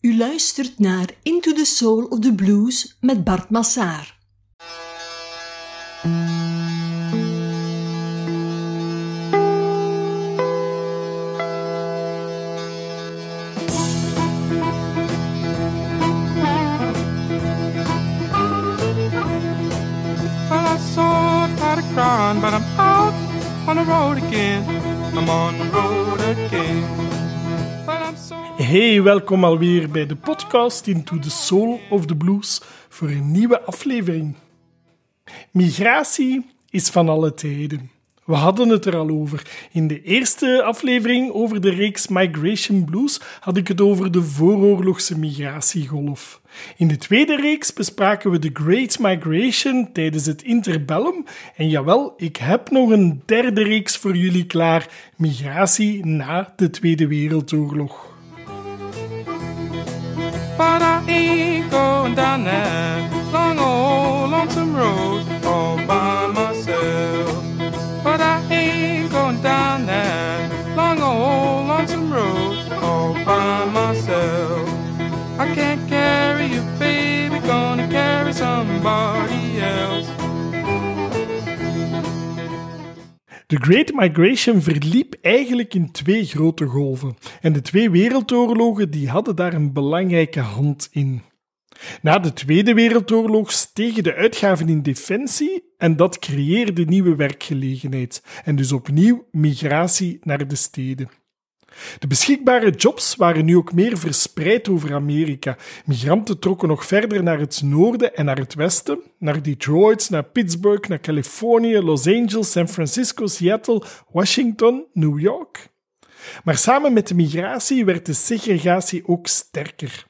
U luistert naar Into the Soul of the Blues met Bart Massaar. Welkom alweer bij de podcast Into the Soul of the Blues voor een nieuwe aflevering. Migratie is van alle tijden. We hadden het er al over. In de eerste aflevering over de reeks Migration Blues had ik het over de vooroorlogse migratiegolf. In de tweede reeks bespraken we de Great Migration tijdens het interbellum. En jawel, ik heb nog een derde reeks voor jullie klaar: migratie na de Tweede Wereldoorlog. But I ain't going down that long old lonesome road De Great Migration verliep eigenlijk in twee grote golven. En de twee wereldoorlogen die hadden daar een belangrijke hand in. Na de Tweede Wereldoorlog stegen de uitgaven in defensie en dat creëerde nieuwe werkgelegenheid en dus opnieuw migratie naar de steden. De beschikbare jobs waren nu ook meer verspreid over Amerika. Migranten trokken nog verder naar het noorden en naar het westen, naar Detroit, naar Pittsburgh, naar Californië, Los Angeles, San Francisco, Seattle, Washington, New York. Maar samen met de migratie werd de segregatie ook sterker.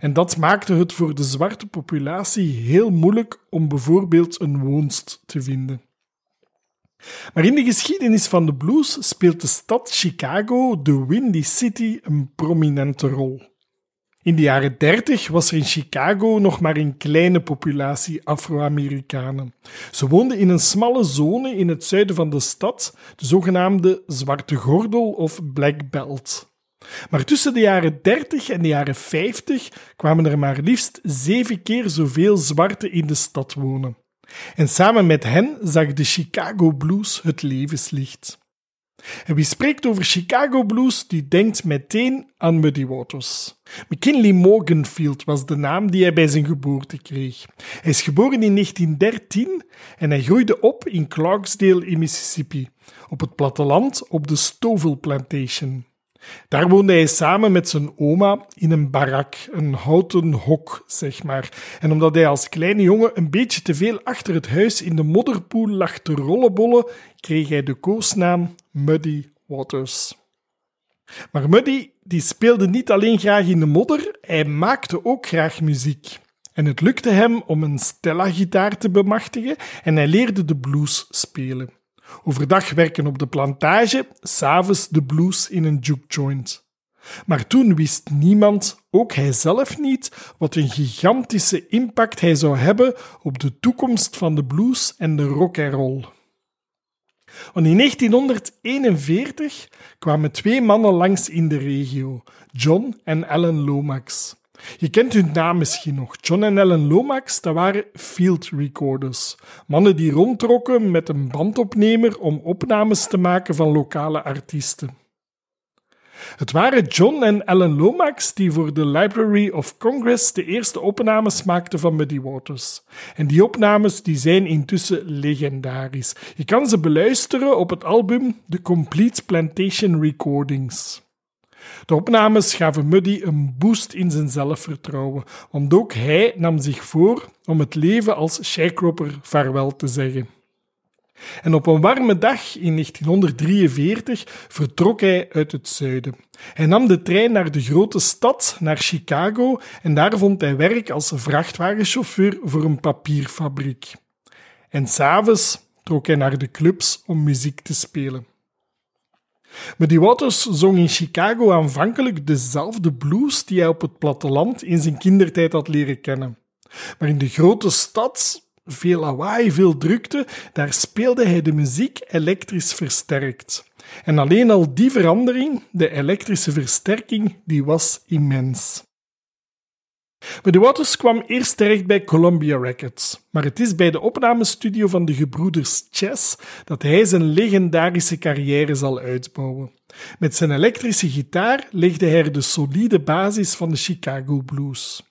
En dat maakte het voor de zwarte populatie heel moeilijk om bijvoorbeeld een woonst te vinden. Maar in de geschiedenis van de blues speelt de stad Chicago, de Windy City, een prominente rol. In de jaren 30 was er in Chicago nog maar een kleine populatie Afro-Amerikanen. Ze woonden in een smalle zone in het zuiden van de stad, de zogenaamde Zwarte Gordel of Black Belt. Maar tussen de jaren 30 en de jaren 50 kwamen er maar liefst zeven keer zoveel zwarten in de stad wonen. En samen met hen zag de Chicago Blues het levenslicht. En wie spreekt over Chicago Blues, die denkt meteen aan Muddy Waters. McKinley Morganfield was de naam die hij bij zijn geboorte kreeg. Hij is geboren in 1913 en hij groeide op in Clarksdale in Mississippi, op het platteland op de Stoville Plantation. Daar woonde hij samen met zijn oma in een barak, een houten hok, zeg maar. En omdat hij als kleine jongen een beetje te veel achter het huis in de modderpoel lag te rollenbollen, kreeg hij de koosnaam Muddy Waters. Maar Muddy die speelde niet alleen graag in de modder, hij maakte ook graag muziek. En het lukte hem om een Stella-gitaar te bemachtigen en hij leerde de blues spelen. Overdag werken op de plantage, s'avonds de blues in een juke joint. Maar toen wist niemand, ook hij zelf niet, wat een gigantische impact hij zou hebben op de toekomst van de blues en de rock and roll. Want in 1941 kwamen twee mannen langs in de regio, John en Alan Lomax. Je kent hun naam misschien nog. John en Ellen Lomax, dat waren field recorders. Mannen die rondtrokken met een bandopnemer om opnames te maken van lokale artiesten. Het waren John en Ellen Lomax die voor de Library of Congress de eerste opnames maakten van Muddy Waters. En die opnames die zijn intussen legendarisch. Je kan ze beluisteren op het album The Complete Plantation Recordings. De opnames gaven Muddy een boost in zijn zelfvertrouwen, want ook hij nam zich voor om het leven als sharecropper vaarwel te zeggen. En op een warme dag in 1943 vertrok hij uit het zuiden. Hij nam de trein naar de grote stad, naar Chicago, en daar vond hij werk als vrachtwagenchauffeur voor een papierfabriek. En s'avonds trok hij naar de clubs om muziek te spelen. Muddy Waters zong in Chicago aanvankelijk dezelfde blues die hij op het platteland in zijn kindertijd had leren kennen. Maar in de grote stad, veel lawaai, veel drukte, daar speelde hij de muziek elektrisch versterkt. En alleen al die verandering, de elektrische versterking, die was immens. Muddy Waters kwam eerst terecht bij Columbia Records, maar het is bij de opnamestudio van de gebroeders Chess dat hij zijn legendarische carrière zal uitbouwen. Met zijn elektrische gitaar legde hij de solide basis van de Chicago blues.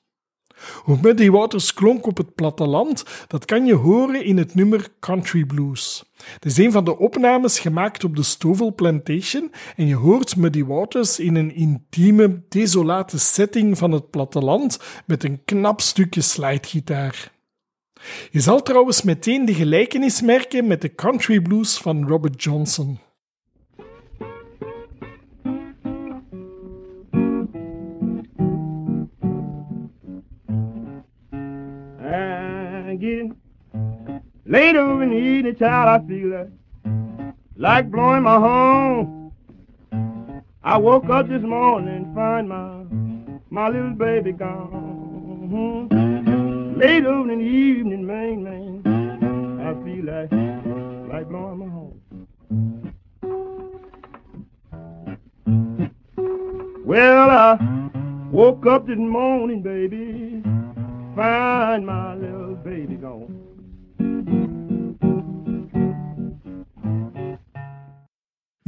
Hoe Muddy Waters klonk op het platteland, dat kan je horen in het nummer Country Blues. Het is een van de opnames gemaakt op de Stovall Plantation en je hoort Muddy Waters in een intieme, desolate setting van het platteland met een knap stukje slidegitaar. Je zal trouwens meteen de gelijkenis merken met de country blues van Robert Johnson. The evening, child, I feel like, like blowing my horn. I woke up this morning and find my my little baby gone. Later in the evening, man, man, I feel like like blowing my horn. Well, I woke up this morning, baby, find my little baby gone.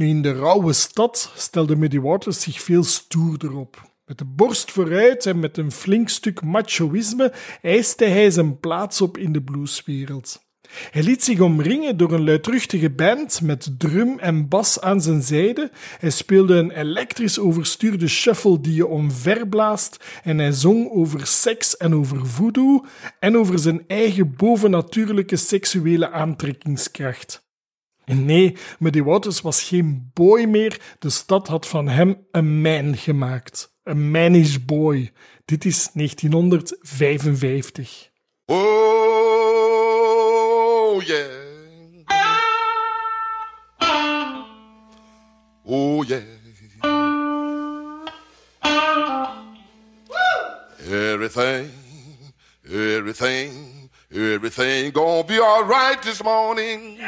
In de rauwe stad stelde Muddy Waters zich veel stoerder op. Met de borst vooruit en met een flink stuk machoïsme eiste hij zijn plaats op in de blueswereld. Hij liet zich omringen door een luidruchtige band met drum en bas aan zijn zijde. Hij speelde een elektrisch overstuurde shuffle die je omverblaast en hij zong over seks en over voodoo en over zijn eigen bovennatuurlijke seksuele aantrekkingskracht. Nee, Muddy Waters was geen boy meer, de stad had van hem een man gemaakt. Een manish boy. Dit is 1955. Oh, yeah. Oh, yeah. Everything, everything, everything gonna be all right this morning.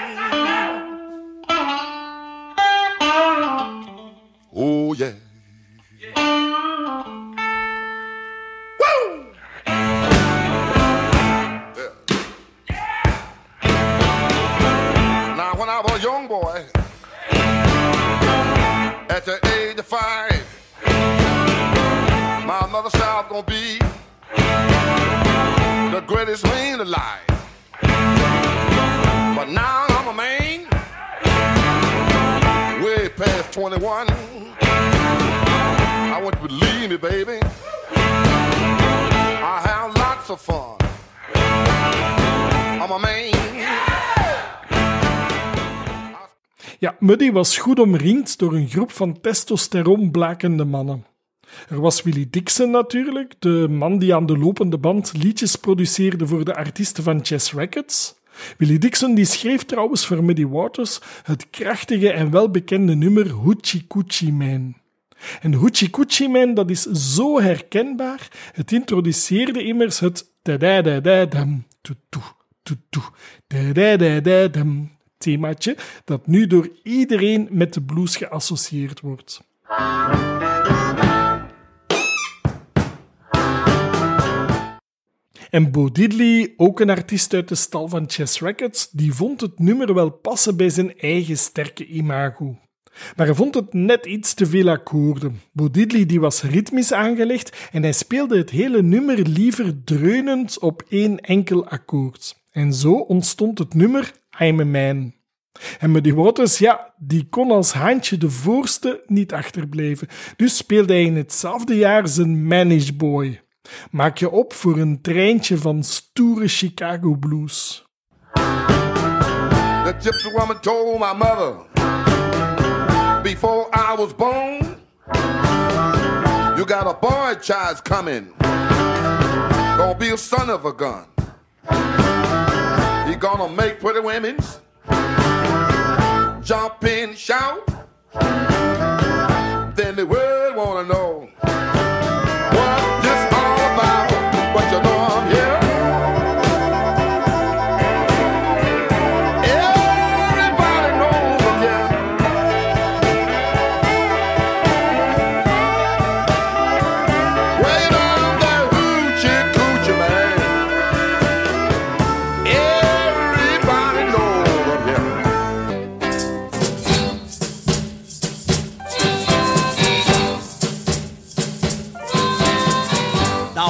Was goed omringd door een groep van testosteronblakende mannen. Er was Willie Dixon natuurlijk, de man die aan de lopende band liedjes produceerde voor de artiesten van Chess Records. Willie Dixon die schreef trouwens voor Muddy Waters het krachtige en welbekende nummer Hoochie Coochie Man. En Hoochie Coochie Man, dat is zo herkenbaar. Het introduceerde immers het da-da-da-da-dam, tu-tu, tu-tu, da-da-da-da-dam themaatje dat nu door iedereen met de blues geassocieerd wordt. En Bo ook een artiest uit de stal van Chess Records, die vond het nummer wel passen bij zijn eigen sterke imago. Maar hij vond het net iets te veel akkoorden. Bo die was ritmisch aangelegd en hij speelde het hele nummer liever dreunend op één enkel akkoord. En zo ontstond het nummer I'm a Man. En Waters, ja, die kon als haantje de voorste niet achterblijven. Dus speelde hij in hetzelfde jaar zijn Manish Boy. Maak je op voor een treintje van stoere Chicago blues. The gypsy woman told my mother before I was born, you got a boy child coming. Gonna be a son of a gun. He gonna make pretty women jump and shout. Then the world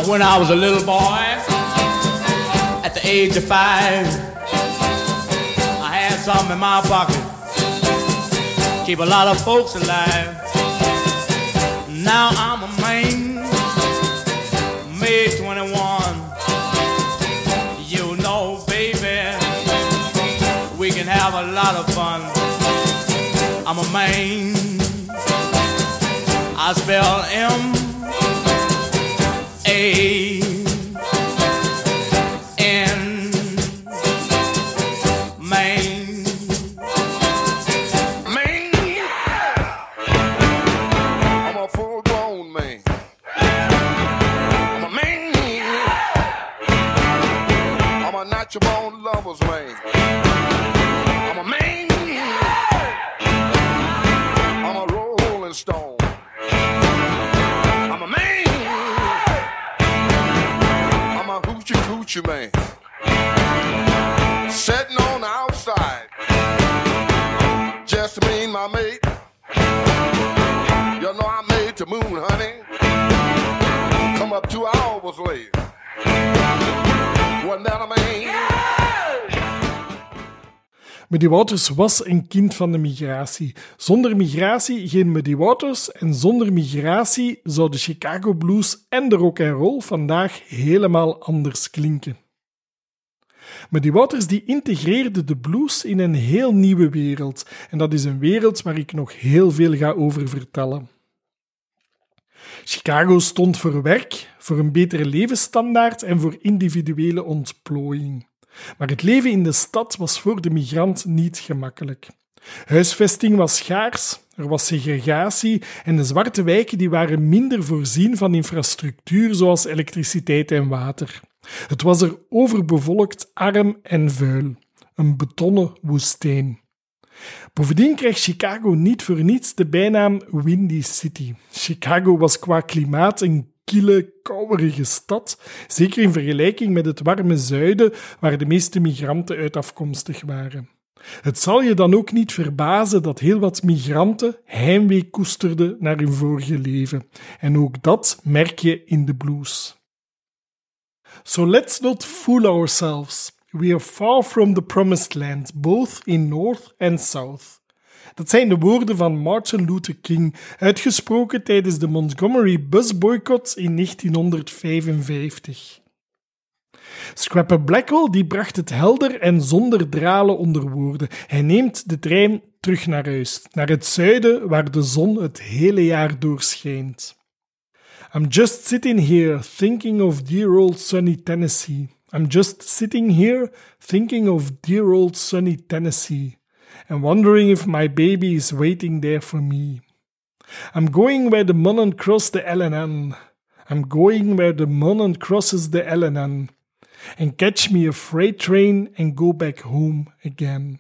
when I was a little boy, at the age of five, I had something in my pocket. Keep a lot of folks alive. Now I'm a man, May 21. You know, baby, we can have a lot of fun. I'm a man. I spell M A Just me my mate. You know I made the moon, honey. Come up two hours late. Wasn't that? Muddy Waters was een kind van de migratie. Zonder migratie geen Muddy Waters en zonder migratie zou de Chicago blues en de rock and roll vandaag helemaal anders klinken. Muddy Waters die integreerde de blues in een heel nieuwe wereld en dat is een wereld waar ik nog heel veel ga over vertellen. Chicago stond voor werk, voor een betere levensstandaard en voor individuele ontplooiing. Maar het leven in de stad was voor de migrant niet gemakkelijk. Huisvesting was schaars, er was segregatie en de zwarte wijken die waren minder voorzien van infrastructuur zoals elektriciteit en water. Het was er overbevolkt, arm en vuil. Een betonnen woestijn. Bovendien kreeg Chicago niet voor niets de bijnaam Windy City. Chicago was qua klimaat een kille, kouwerige stad, zeker in vergelijking met het warme zuiden, waar de meeste migranten uit afkomstig waren. Het zal je dan ook niet verbazen dat heel wat migranten heimwee koesterden naar hun vorige leven. En ook dat merk je in de blues. So let's not fool ourselves. We are far from the promised land, both in North and South. Dat zijn de woorden van Martin Luther King, uitgesproken tijdens de Montgomery Bus Boycott in 1955. Scrapper Blackwell die bracht het helder en zonder dralen onder woorden. Hij neemt de trein terug naar huis, naar het zuiden waar de zon het hele jaar doorschijnt. I'm just sitting here thinking of dear old sunny Tennessee. I'm just sitting here thinking of dear old sunny Tennessee and wondering if my baby is waiting there for me. I'm going where the Monon cross the LNN. I'm going where the Monon crosses the LNN and catch me a freight train and go back home again.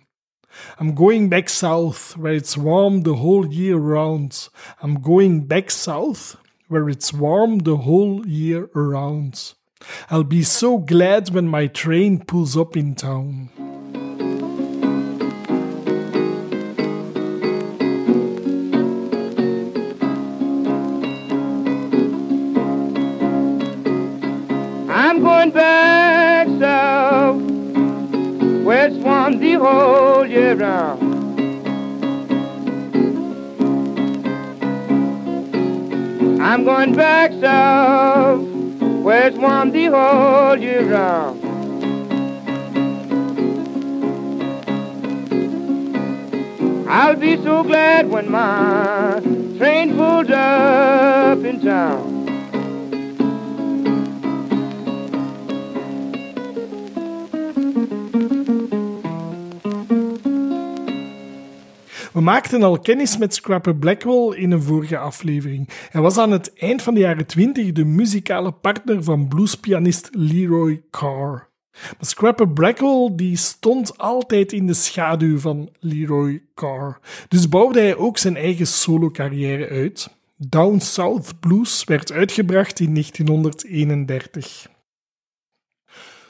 I'm going back south where it's warm the whole year round. I'm going back south where it's warm the whole year around. I'll be so glad when my train pulls up in town. I'm going back south, where it's warm the whole year round. I'm going back south, where it's warm the whole year round. I'll be so glad when my train pulls up in town. Maakten al kennis met Scrapper Blackwell in een vorige aflevering. Hij was aan het eind van de jaren 20 de muzikale partner van bluespianist Leroy Carr. Maar Scrapper Blackwell die stond altijd in de schaduw van Leroy Carr. Dus bouwde hij ook zijn eigen solo-carrière uit. Down South Blues werd uitgebracht in 1931.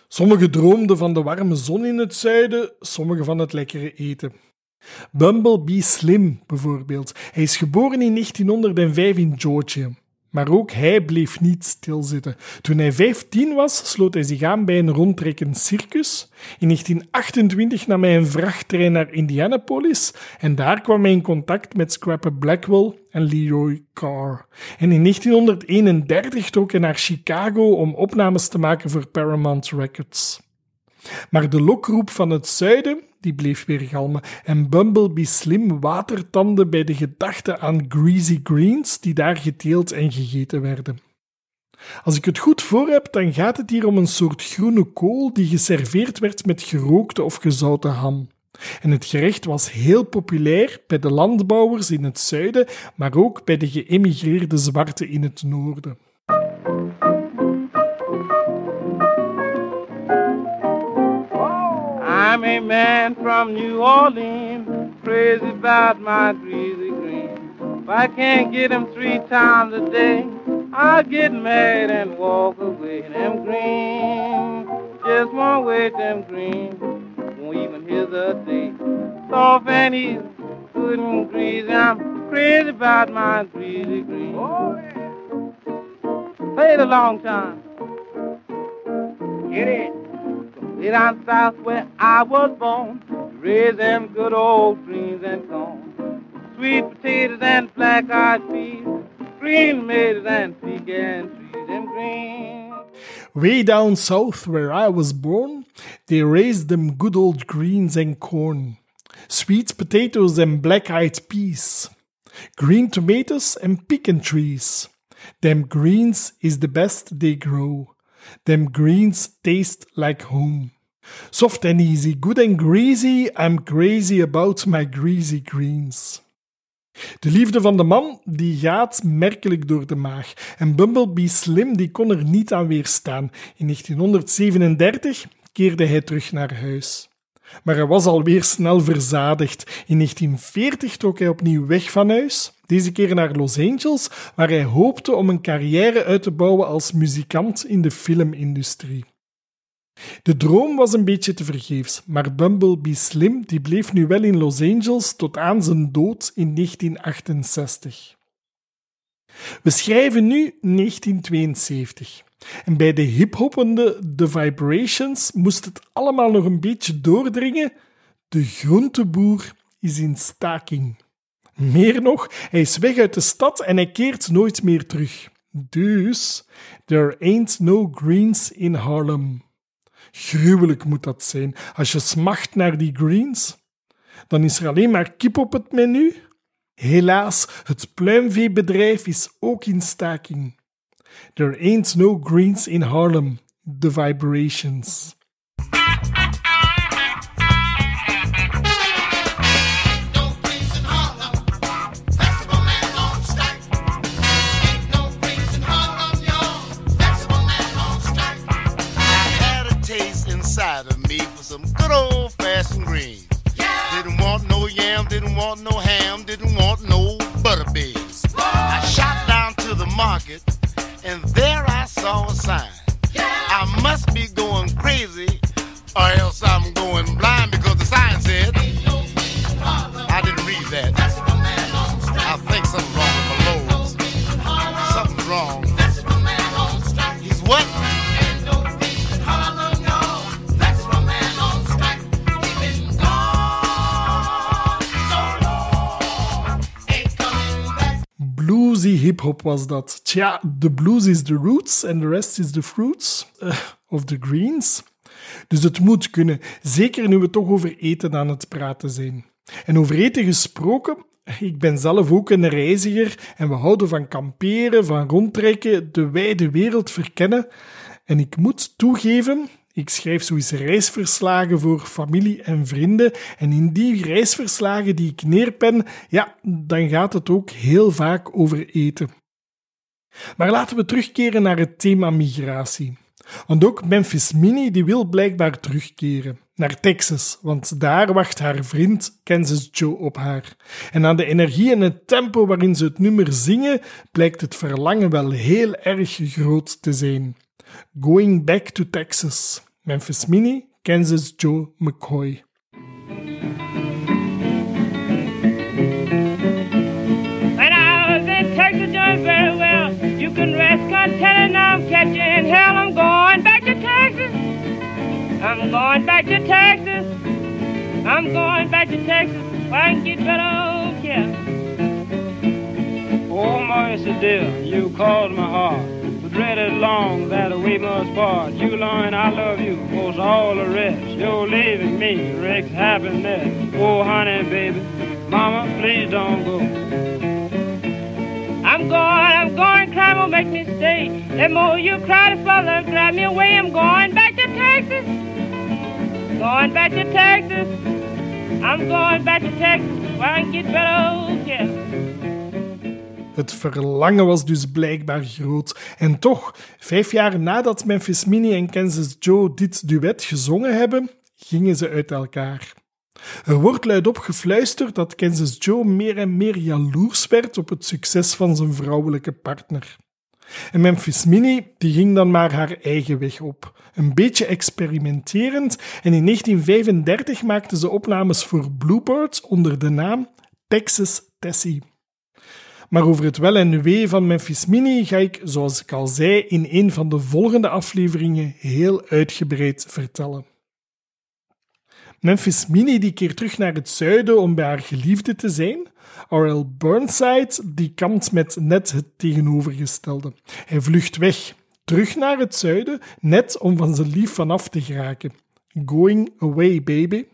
Sommigen droomden van de warme zon in het zuiden, sommigen van het lekkere eten. Bumblebee Slim bijvoorbeeld. Hij is geboren in 1905 in Georgia. Maar ook hij bleef niet stilzitten. Toen hij 15 was, sloot hij zich aan bij een rondtrekkend circus. In 1928 nam hij een vrachttrein naar Indianapolis en daar kwam hij in contact met Scrapper Blackwell en Leroy Carr. En in 1931 trok hij naar Chicago om opnames te maken voor Paramount Records. Maar de lokroep van het zuiden die bleef weer galmen en Bumblebee Slim watertanden bij de gedachte aan greasy greens die daar geteeld en gegeten werden. Als ik het goed voor heb, dan gaat het hier om een soort groene kool die geserveerd werd met gerookte of gezouten ham. En het gerecht was heel populair bij de landbouwers in het zuiden, maar ook bij de geëmigreerde zwarten in het noorden. I'm a man from New Orleans, crazy about my greasy green. If I can't get 'em three times a day, I'll get mad and walk away. Them green, just won't wait them green, won't even hesitate. Soft and easy, good and greasy. I'm crazy about my greasy green. Oh, yeah. Play it a long time. Get it. Way down south where I was born, raise them good old greens and corn. Sweet potatoes and black-eyed peas, green tomatoes and pecan trees, them green. Way down south where I was born, they raised them good old greens and corn, sweet potatoes and black-eyed peas, green tomatoes and pecan trees. Them greens is the best they grow. Them greens taste like home. Soft and easy, good and greasy, I'm crazy about my greasy greens. De liefde van de man die gaat merkelijk door de maag. En Bumblebee Slim die kon er niet aan weerstaan. In 1937 keerde hij terug naar huis. Maar hij was alweer snel verzadigd. In 1940 trok hij opnieuw weg van huis, deze keer naar Los Angeles, waar hij hoopte om een carrière uit te bouwen als muzikant in de filmindustrie. De droom was een beetje te vergeefs, maar Bumblebee Slim die bleef nu wel in Los Angeles tot aan zijn dood in 1968. We schrijven nu 1972. En bij de hiphoppende The Vibrations moest het allemaal nog een beetje doordringen. De groenteboer is in staking. Meer nog, hij is weg uit de stad en hij keert nooit meer terug. Dus, there ain't no greens in Harlem. Gruwelijk moet dat zijn. Als je smacht naar die greens, dan is er alleen maar kip op het menu. Helaas, het pluimveebedrijf is ook in staking. There ain't no greens in Harlem. The vibrations. Some good old fashioned greens. Didn't want no yam, didn't want no ham, didn't was dat. Tja, de blues is the roots en de rest is the fruits. eh, of the greens. Dus het moet kunnen, zeker nu we toch over eten aan het praten zijn. En over eten gesproken, ik ben zelf ook een reiziger en we houden van kamperen, van rondtrekken, de wijde wereld verkennen. En ik moet toegeven, ik schrijf sowieso reisverslagen voor familie en vrienden. En in die reisverslagen die ik neerpen, ja, dan gaat het ook heel vaak over eten. Maar laten we terugkeren naar het thema migratie. Want ook Memphis Minnie die wil blijkbaar terugkeren naar Texas, want daar wacht haar vriend Kansas Joe op haar. En aan de energie en het tempo waarin ze het nummer zingen, blijkt het verlangen wel heel erg groot te zijn. Going Back to Texas. Memphis Minnie, Kansas Joe McCoy. I'm telling I'm catching hell. I'm going back to Texas. I'm going back to Texas. I'm going back to Texas. Where I can get better care. Oh, mercy dear, you caused my heart. The dreaded long that we must part. You, Lauren, I love you, most all the rest. You're leaving me, wrecks happiness. Oh, honey, baby, mama, please don't go. I'm going, I'm going, crime will make me stay. The more you cry, the further grab me away. I'm going back to Texas. Going back to Texas. I'm going back to Texas where I can get better care. Het verlangen was dus blijkbaar groot. En toch, vijf jaar nadat Memphis Minnie en Kansas Joe dit duet gezongen hebben, gingen ze uit elkaar. Er wordt luidop gefluisterd dat Kansas Joe meer en meer jaloers werd op het succes van zijn vrouwelijke partner. En Memphis Minnie die ging dan maar haar eigen weg op, een beetje experimenterend, en in 1935 maakte ze opnames voor Bluebird onder de naam Texas Tessie. Maar over het wel en wee van Memphis Minnie ga ik, zoals ik al zei, in een van de volgende afleveringen heel uitgebreid vertellen. Memphis Minnie die keert terug naar het zuiden om bij haar geliefde te zijn. R.L. Burnside die kampt met net het tegenovergestelde. Hij vlucht weg, terug naar het zuiden, net om van zijn lief vanaf te geraken. Going away, baby.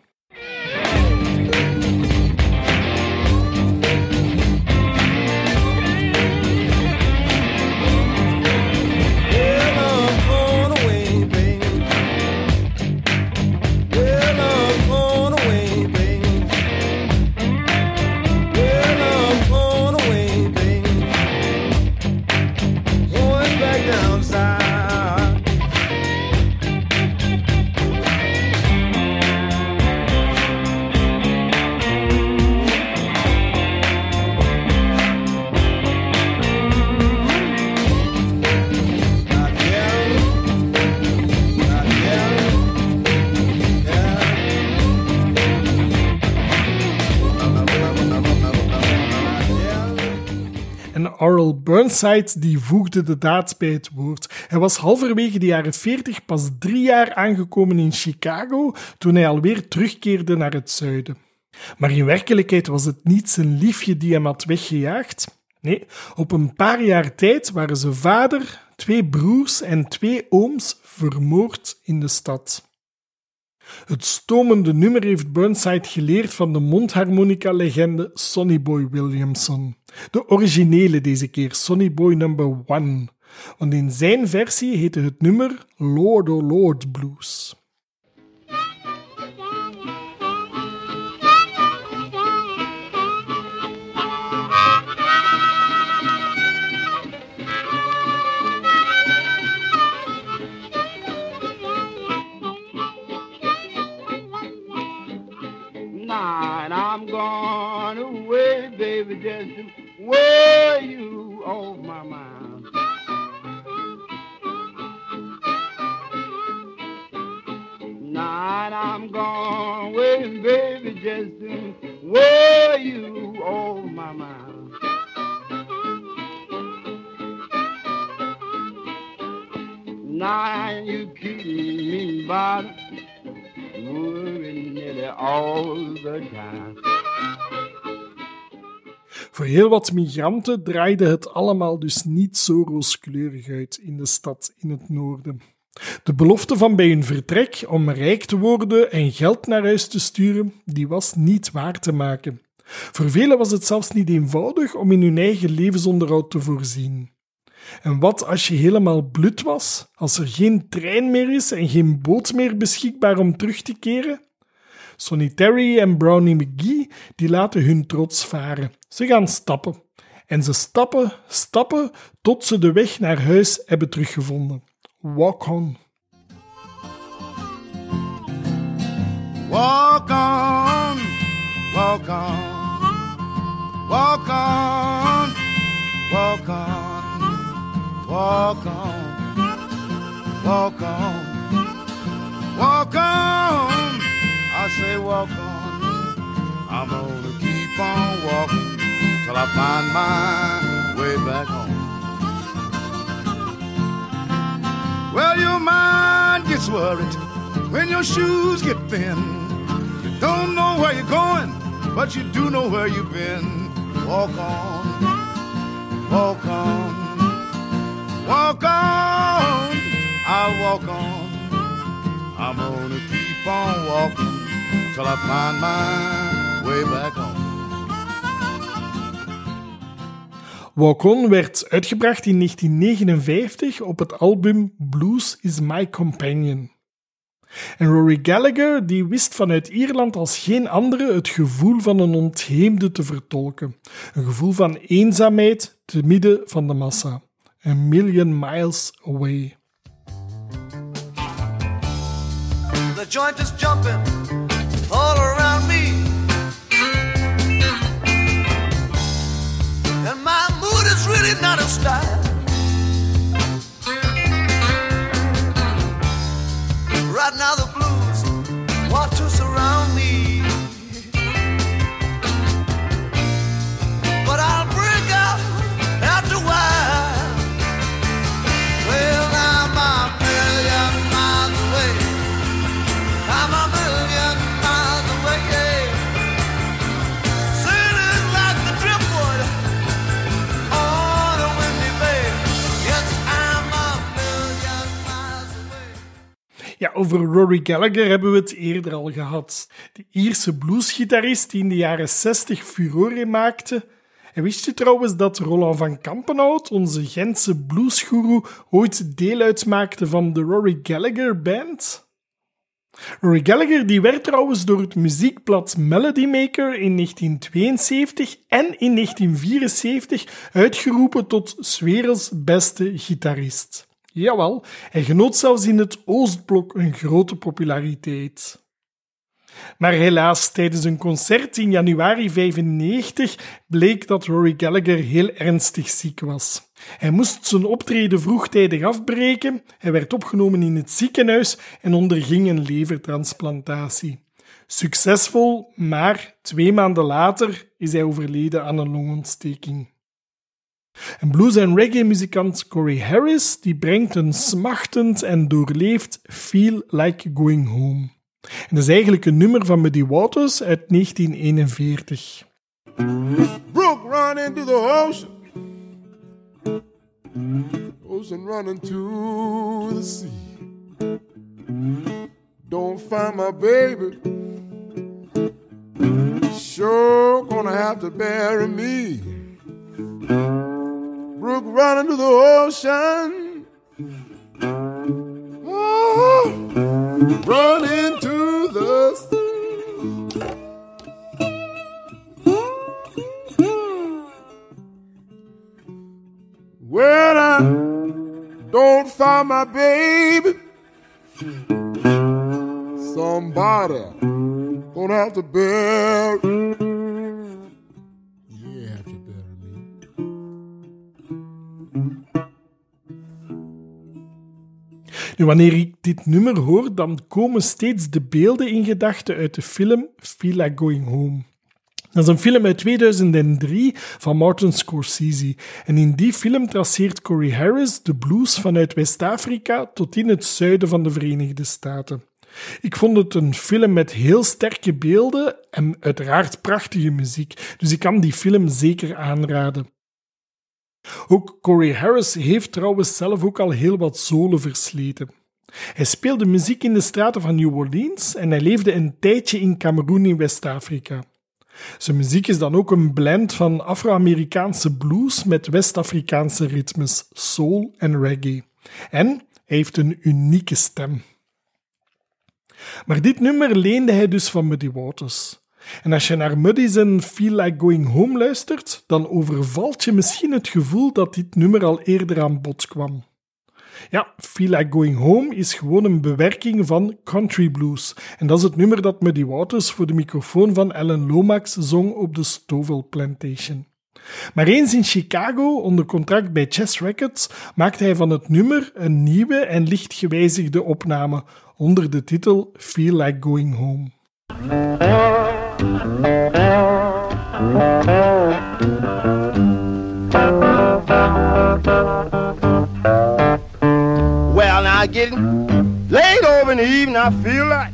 En. Burnside die voegde de daad bij het woord. Hij was halverwege de jaren 40 pas drie jaar aangekomen in Chicago toen hij alweer terugkeerde naar het zuiden. Maar in werkelijkheid was het niet zijn liefje die hem had weggejaagd. Nee, op een paar jaar tijd waren zijn vader, twee broers en twee ooms vermoord in de stad. Het stomende nummer heeft Burnside geleerd van de mondharmonica-legende Sonny Boy Williamson. De originele deze keer, Sonny Boy number one. Want in zijn versie heette het nummer Lord O Lord Blues. Night, I'm gone away, baby, just wear you on my mind. Night, I'm gone away, baby, just to wear you off my mind. Now you keep me by worrying nearly all the time. Voor heel wat migranten draaide het allemaal dus niet zo rooskleurig uit in de stad in het noorden. De belofte van bij hun vertrek om rijk te worden en geld naar huis te sturen, die was niet waar te maken. Voor velen was het zelfs niet eenvoudig om in hun eigen levensonderhoud te voorzien. En wat als je helemaal blut was, als er geen trein meer is en geen boot meer beschikbaar om terug te keren? Sonny Terry en Brownie McGee die laten hun trots varen. Ze gaan stappen. En ze stappen, stappen, tot ze de weg naar huis hebben teruggevonden. Walk on. Walk on, walk on, walk on, walk on, walk on, walk on, walk on. Say walk on. I'm gonna keep on walking till I find my way back home. Well, your mind gets worried when your shoes get thin. You don't know where you're going, but you do know where you've been. Walk on, walk on, walk on. I'll walk on. I'm gonna keep on walking till I find my way back home. Walk On werd uitgebracht in 1959 op het album Blues is My Companion. En Rory Gallagher die wist vanuit Ierland als geen andere het gevoel van een ontheemde te vertolken. Een gevoel van eenzaamheid te midden van de massa. A million miles away. The joint is jumping all around me. And my mood is really not a style. Right now the Ja, over Rory Gallagher hebben we het eerder al gehad. De Ierse bluesgitarist die in de jaren 60 furore maakte. En wist je trouwens dat Roland van Kampenhout, onze Gentse bluesguru, ooit deel uitmaakte van de Rory Gallagher Band? Rory Gallagher die werd trouwens door het muziekblad Melody Maker in 1972 en in 1974 uitgeroepen tot 's werelds beste gitarist. Jawel, hij genoot zelfs in het Oostblok een grote populariteit. Maar helaas, tijdens een concert in januari 95 bleek dat Rory Gallagher heel ernstig ziek was. Hij moest zijn optreden vroegtijdig afbreken, hij werd opgenomen in het ziekenhuis en onderging een levertransplantatie. Succesvol, maar twee maanden later is hij overleden aan een longontsteking. En blues- en reggae-muzikant Corey Harris die brengt een smachtend en doorleefd Feel Like Going Home. En dat is eigenlijk een nummer van Muddy Waters uit 1941. Brook the ocean. Ocean run into the sea. Don't find my baby. Sure gonna have to bury me. Brook run into the ocean. Oh, run into the sea. When I don't find my baby, somebody gonna have to bear. Wanneer ik dit nummer hoor, dan komen steeds de beelden in gedachten uit de film Feel Going Home. Dat is een film uit 2003 van Martin Scorsese. En in die film traceert Corey Harris de blues vanuit West-Afrika tot in het zuiden van de Verenigde Staten. Ik vond het een film met heel sterke beelden en uiteraard prachtige muziek, dus ik kan die film zeker aanraden. Ook Corey Harris heeft trouwens zelf ook al heel wat zolen versleten. Hij speelde muziek in de straten van New Orleans en hij leefde een tijdje in Cameroen in West-Afrika. Zijn muziek is dan ook een blend van Afro-Amerikaanse blues met West-Afrikaanse ritmes, soul en reggae. En hij heeft een unieke stem. Maar dit nummer leende hij dus van Muddy Waters. En als je naar Muddy's en Feel Like Going Home luistert, dan overvalt je misschien het gevoel dat dit nummer al eerder aan bod kwam. Ja, Feel Like Going Home is gewoon een bewerking van Country Blues. En dat is het nummer dat Muddy Waters voor de microfoon van Alan Lomax zong op de Stovall Plantation. Maar eens in Chicago, onder contract bij Chess Records, maakte hij van het nummer een nieuwe en licht gewijzigde opname onder de titel Feel Like Going Home. Well, now getting Late over in the evening, I feel like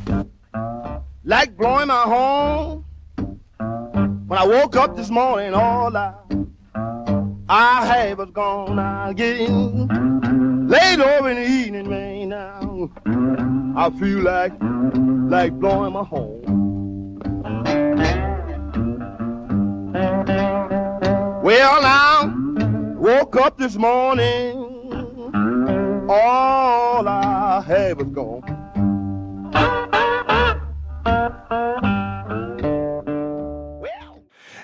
like blowing my horn. When I woke up this morning, all I I had was gone again. Late over in the evening, man, now I feel like like blowing my horn. Well, now woke up this morning, all I had was gone.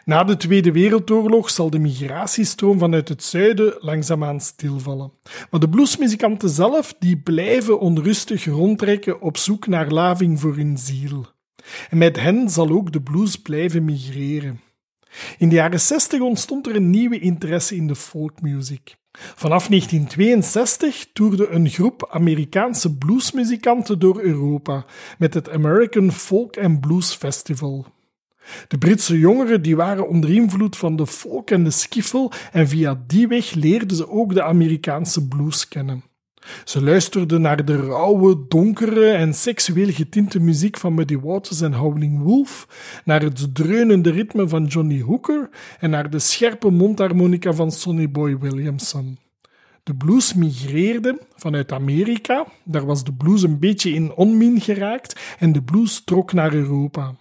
Na de Tweede Wereldoorlog zal de migratiestroom vanuit het zuiden langzaamaan stilvallen. Maar de bluesmuzikanten zelf die blijven onrustig rondtrekken op zoek naar laving voor hun ziel. En met hen zal ook de blues blijven migreren. In de jaren 60 ontstond er een nieuwe interesse in de folkmuziek. Vanaf 1962 toerde een groep Amerikaanse bluesmuzikanten door Europa met het American Folk and Blues Festival. De Britse jongeren die waren onder invloed van de folk en de skiffle en via die weg leerden ze ook de Amerikaanse blues kennen. Ze luisterden naar de rauwe, donkere en seksueel getinte muziek van Muddy Waters en Howling Wolf, naar het dreunende ritme van Johnny Hooker en naar de scherpe mondharmonica van Sonny Boy Williamson. De blues migreerde vanuit Amerika, daar was de blues een beetje in onmin geraakt en de blues trok naar Europa.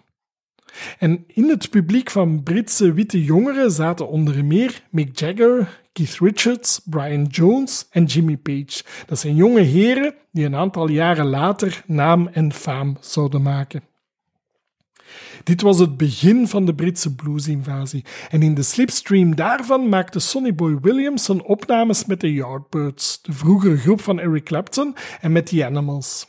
En in het publiek van Britse witte jongeren zaten onder meer Mick Jagger, Keith Richards, Brian Jones en Jimmy Page. Dat zijn jonge heren die een aantal jaren later naam en faam zouden maken. Dit was het begin van de Britse bluesinvasie en in de slipstream daarvan maakte Sonny Boy Williamson opnames met de Yardbirds, de vroegere groep van Eric Clapton, en met The Animals.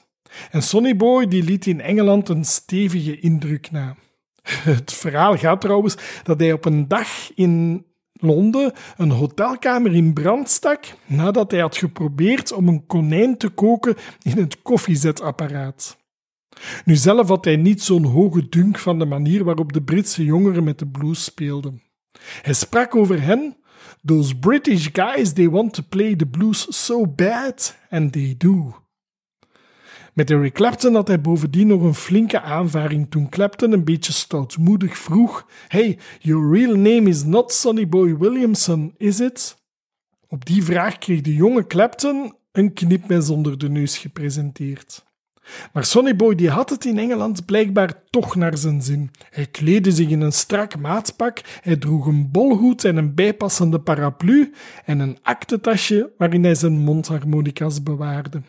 En Sonny Boy die liet in Engeland een stevige indruk na. Het verhaal gaat trouwens dat hij op een dag in Londen een hotelkamer in brand stak nadat hij had geprobeerd om een konijn te koken in het koffiezetapparaat. Nu zelf had hij niet zo'n hoge dunk van de manier waarop de Britse jongeren met de blues speelden. Hij sprak over hen. Those British guys, they want to play the blues so bad, and they do. Met Eric Clapton had hij bovendien nog een flinke aanvaring toen Clapton een beetje stoutmoedig vroeg: Hey, your real name is not Sonny Boy Williamson, is it? Op die vraag kreeg de jonge Clapton een knipmes onder de neus gepresenteerd. Maar Sonny Boy die had het in Engeland blijkbaar toch naar zijn zin. Hij kleedde zich in een strak maatpak, hij droeg een bolhoed en een bijpassende paraplu en een aktentasje waarin hij zijn mondharmonica's bewaarde.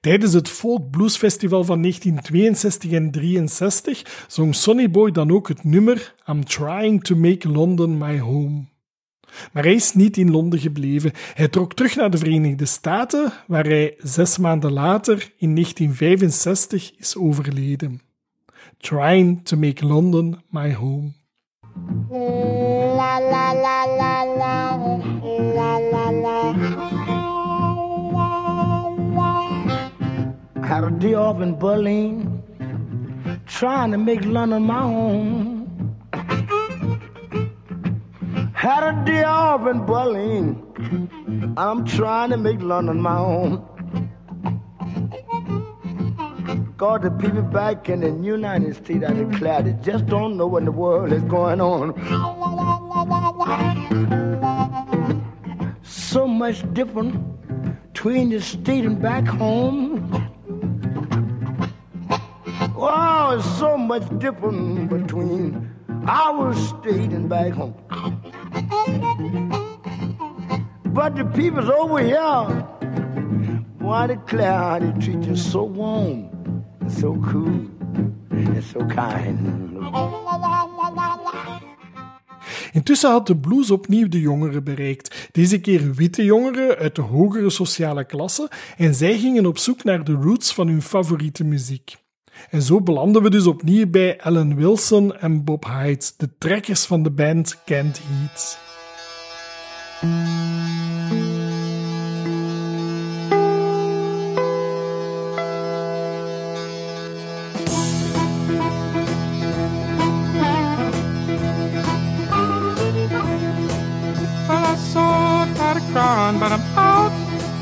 Tijdens het Folk Blues Festival van 1962 en 63 zong Sonny Boy dan ook het nummer I'm Trying to Make London My Home. Maar hij is niet in Londen gebleven. Hij trok terug naar de Verenigde Staten, waar hij zes maanden later, in 1965, is overleden. Trying to Make London My Home. La la la. Had a day off in Berlin, trying to make London my home. Had a day off in Berlin, I'm trying to make London my home. God, the people back in the United States, I declare, they just don't know what in the world is going on. So much different between the state and back home. It's so much different between our state and back home. But the people's over here, boy, declare they treat you so warm, and so cool, and so kind. Intussen had de blues opnieuw de jongeren bereikt. Deze keer witte jongeren uit de hogere sociale klasse en zij gingen op zoek naar de roots van hun favoriete muziek. En zo belanden we dus opnieuw bij Alan Wilson en Bob Hyde, de trekkers van de band Can't Heat.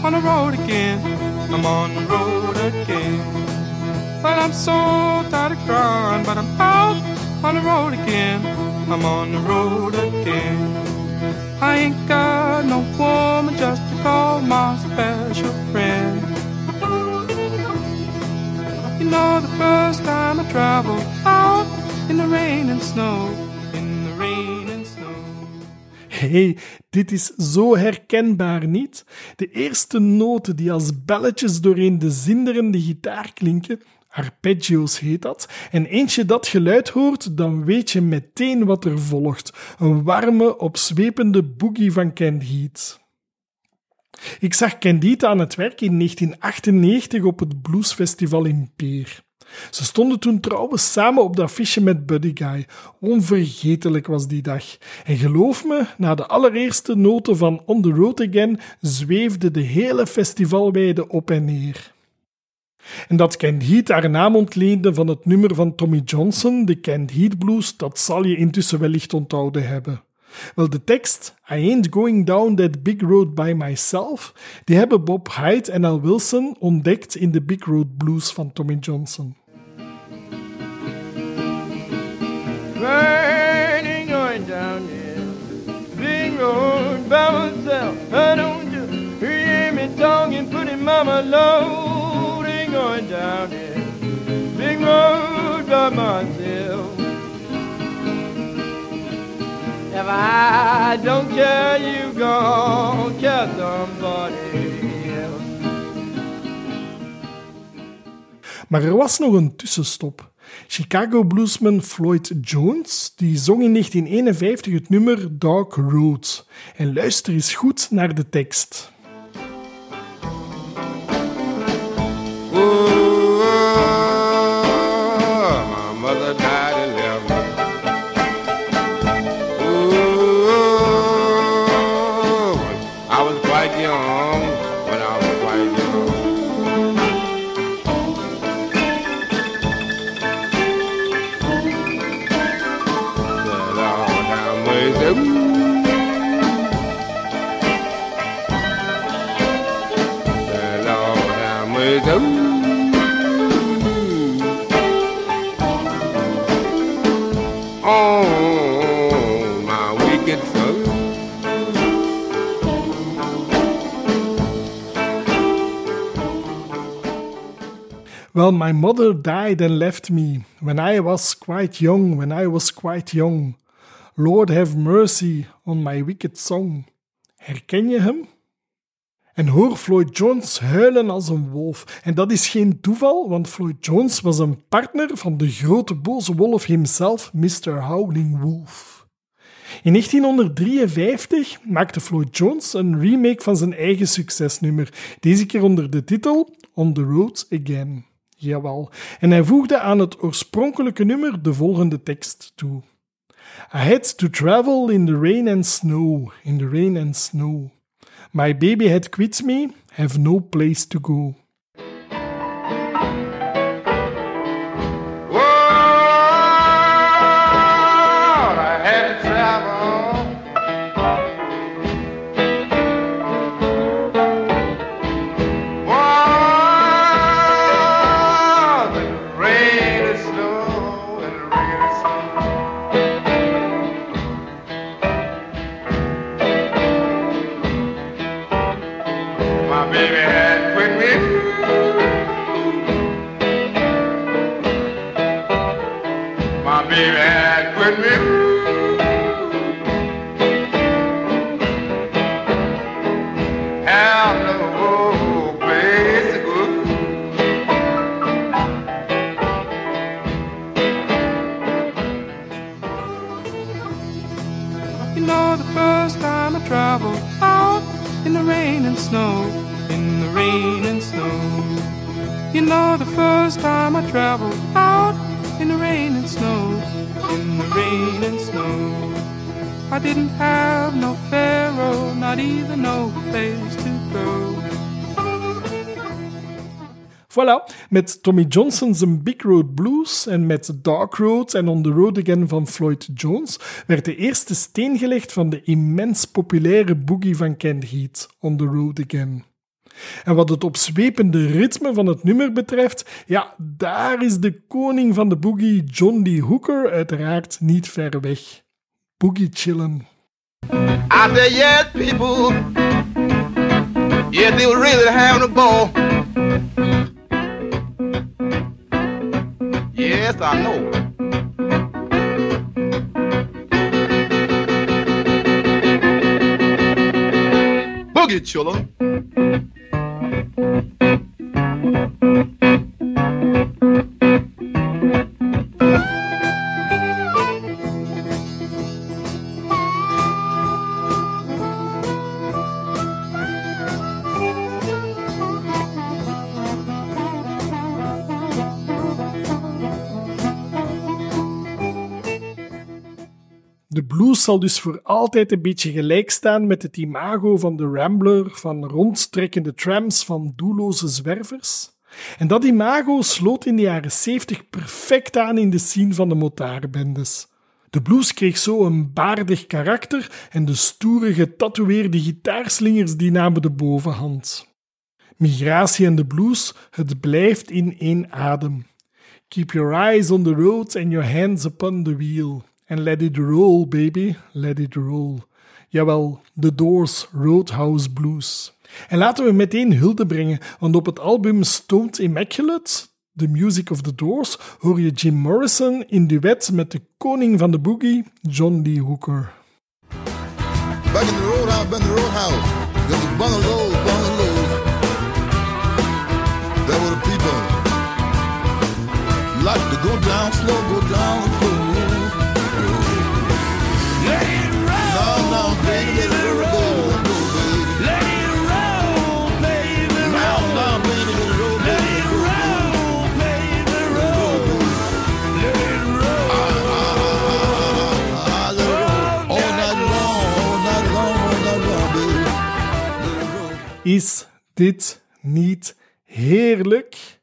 On the road again. I'm on the road again. Well, I'm so tired of crying, but I'm out on the road again. I'm on the road again. I ain't got no woman just to call my special friend. You know, the first time I traveled out in the rain and snow, in the rain and snow. Hey, dit is zo herkenbaar niet? De eerste noten die als belletjes doorheen de zinderende gitaar klinken, arpeggios heet dat, en eens je dat geluid hoort, dan weet je meteen wat er volgt. Een warme, opzwepende boogie van Heat. Ik zag Candide aan het werk in 1998 op het Bluesfestival in Peer. Ze stonden toen trouwens samen op dat affiche met Buddy Guy. Onvergetelijk was die dag. En geloof me, na de allereerste noten van On the Road Again zweefde de hele festivalweide op en neer. En dat Canned Heat haar naam ontleende van het nummer van Tommy Johnson, de Canned Heat Blues, dat zal je intussen wellicht onthouden hebben. Wel, de tekst I ain't going down that big road by myself, die hebben Bob Hyde en Al Wilson ontdekt in de Big Road Blues van Tommy Johnson. Ain't going down. Big road by myself. I don't me putting mama low. Don't you. Maar er was nog een tussenstop. Chicago bluesman Floyd Jones die zong in 1951 het nummer Dark Road. En luister eens goed naar de tekst. Well, my mother died and left me when I was quite young, when I was quite young. Lord have mercy on my wicked song. Herken je hem? En hoor Floyd Jones huilen als een wolf. En dat is geen toeval, want Floyd Jones was een partner van de grote boze wolf himself, Mr. Howling Wolf. In 1953 maakte Floyd Jones een remake van zijn eigen succesnummer, deze keer onder de titel On the Road Again. Jawel. En hij voegde aan het oorspronkelijke nummer de volgende tekst toe. I had to travel in the rain and snow, in the rain and snow. My baby had quit me, have no place to go. Rain and snow, in the rain and snow. You know, the first time I traveled out in the rain and snow, in the rain and snow. I didn't have no pharaoh, not even no place to go. Voilà, met Tommy Johnson's Big Road Blues en met Dark Road en On the Road Again van Floyd Jones werd de eerste steen gelegd van de immens populaire boogie van Ken Heat, On the Road Again. En wat het opzwepende ritme van het nummer betreft, ja, daar is de koning van de boogie, John D. Hooker, uiteraard niet ver weg. Boogie chillen. I said, yes, people. They were really having a ball. Yes, I know. Boogie children. De blues zal dus voor altijd een beetje gelijk staan met het imago van de Rambler, van rondtrekkende trams, van doelloze zwervers. En dat imago sloot in de jaren 70 perfect aan in de scene van de motaarbendes. De blues kreeg zo een baardig karakter en de stoere getatoeëerde gitaarslingers die namen de bovenhand. Migratie en de blues, het blijft in één adem. Keep your eyes on the road and your hands upon the wheel. And let it roll, baby, let it roll. Jawel, The Doors Roadhouse Blues. En laten we meteen hulde brengen, want op het album Stoned Immaculate, The Music of the Doors, hoor je Jim Morrison in duet met de koning van de boogie, John D. Hooker. Back in the roadhouse, back in the roadhouse. There's a bungalow, bungalows. There were people. Like to go down slow, go down slow. Is dit niet heerlijk?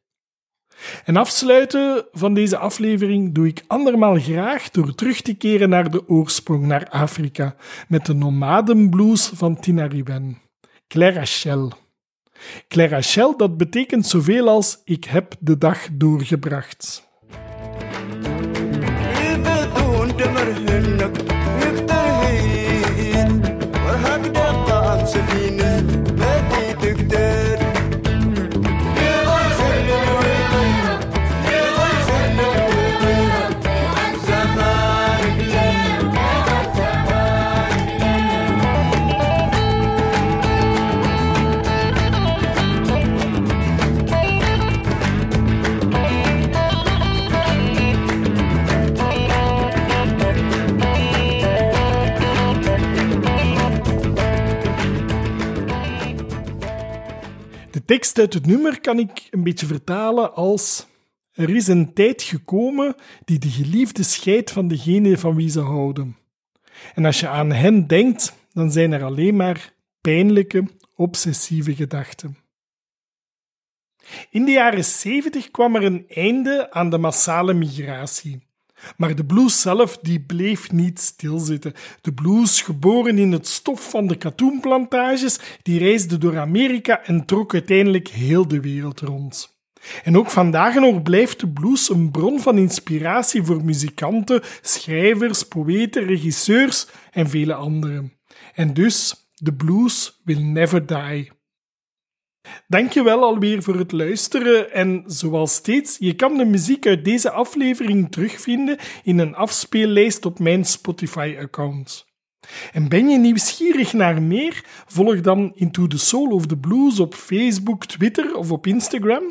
En afsluiten van deze aflevering doe ik andermaal graag door terug te keren naar de oorsprong, naar Afrika, met de nomadenblues van Tinariwen. Claire Rachel. Claire Rachel, dat betekent zoveel als ik heb de dag doorgebracht. Tekst uit het nummer kan ik een beetje vertalen als: Er is een tijd gekomen die de geliefde scheidt van degene van wie ze houden. En als je aan hen denkt, dan zijn er alleen maar pijnlijke, obsessieve gedachten. In de jaren 70 kwam er een einde aan de massale migratie. Maar de blues zelf die bleef niet stilzitten. De blues, geboren in het stof van de katoenplantages, die reisde door Amerika en trok uiteindelijk heel de wereld rond. En ook vandaag nog blijft de blues een bron van inspiratie voor muzikanten, schrijvers, poëten, regisseurs en vele anderen. En dus, de blues will never die. Dankjewel alweer voor het luisteren en zoals steeds, je kan de muziek uit deze aflevering terugvinden in een afspeellijst op mijn Spotify-account. En ben je nieuwsgierig naar meer? Volg dan Into the Soul of the Blues op Facebook, Twitter of op Instagram.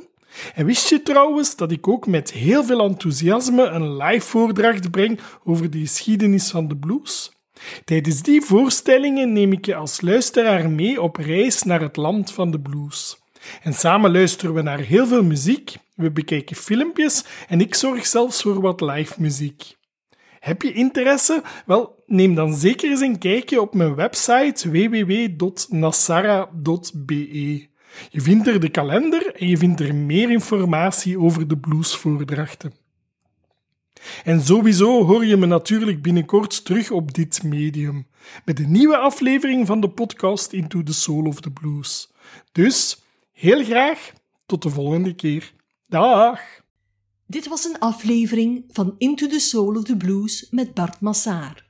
En wist je trouwens dat ik ook met heel veel enthousiasme een live voordracht breng over de geschiedenis van de blues? Tijdens die voorstellingen neem ik je als luisteraar mee op reis naar het land van de blues. En samen luisteren we naar heel veel muziek, we bekijken filmpjes en ik zorg zelfs voor wat live muziek. Heb je interesse? Wel, neem dan zeker eens een kijkje op mijn website www.nassara.be. Je vindt er de kalender en je vindt er meer informatie over de bluesvoordrachten. En sowieso hoor je me natuurlijk binnenkort terug op dit medium, met een nieuwe aflevering van de podcast Into the Soul of the Blues. Dus Heel graag tot de volgende keer. Dag! Dit was een aflevering van Into the Soul of the Blues met Bart Massaar.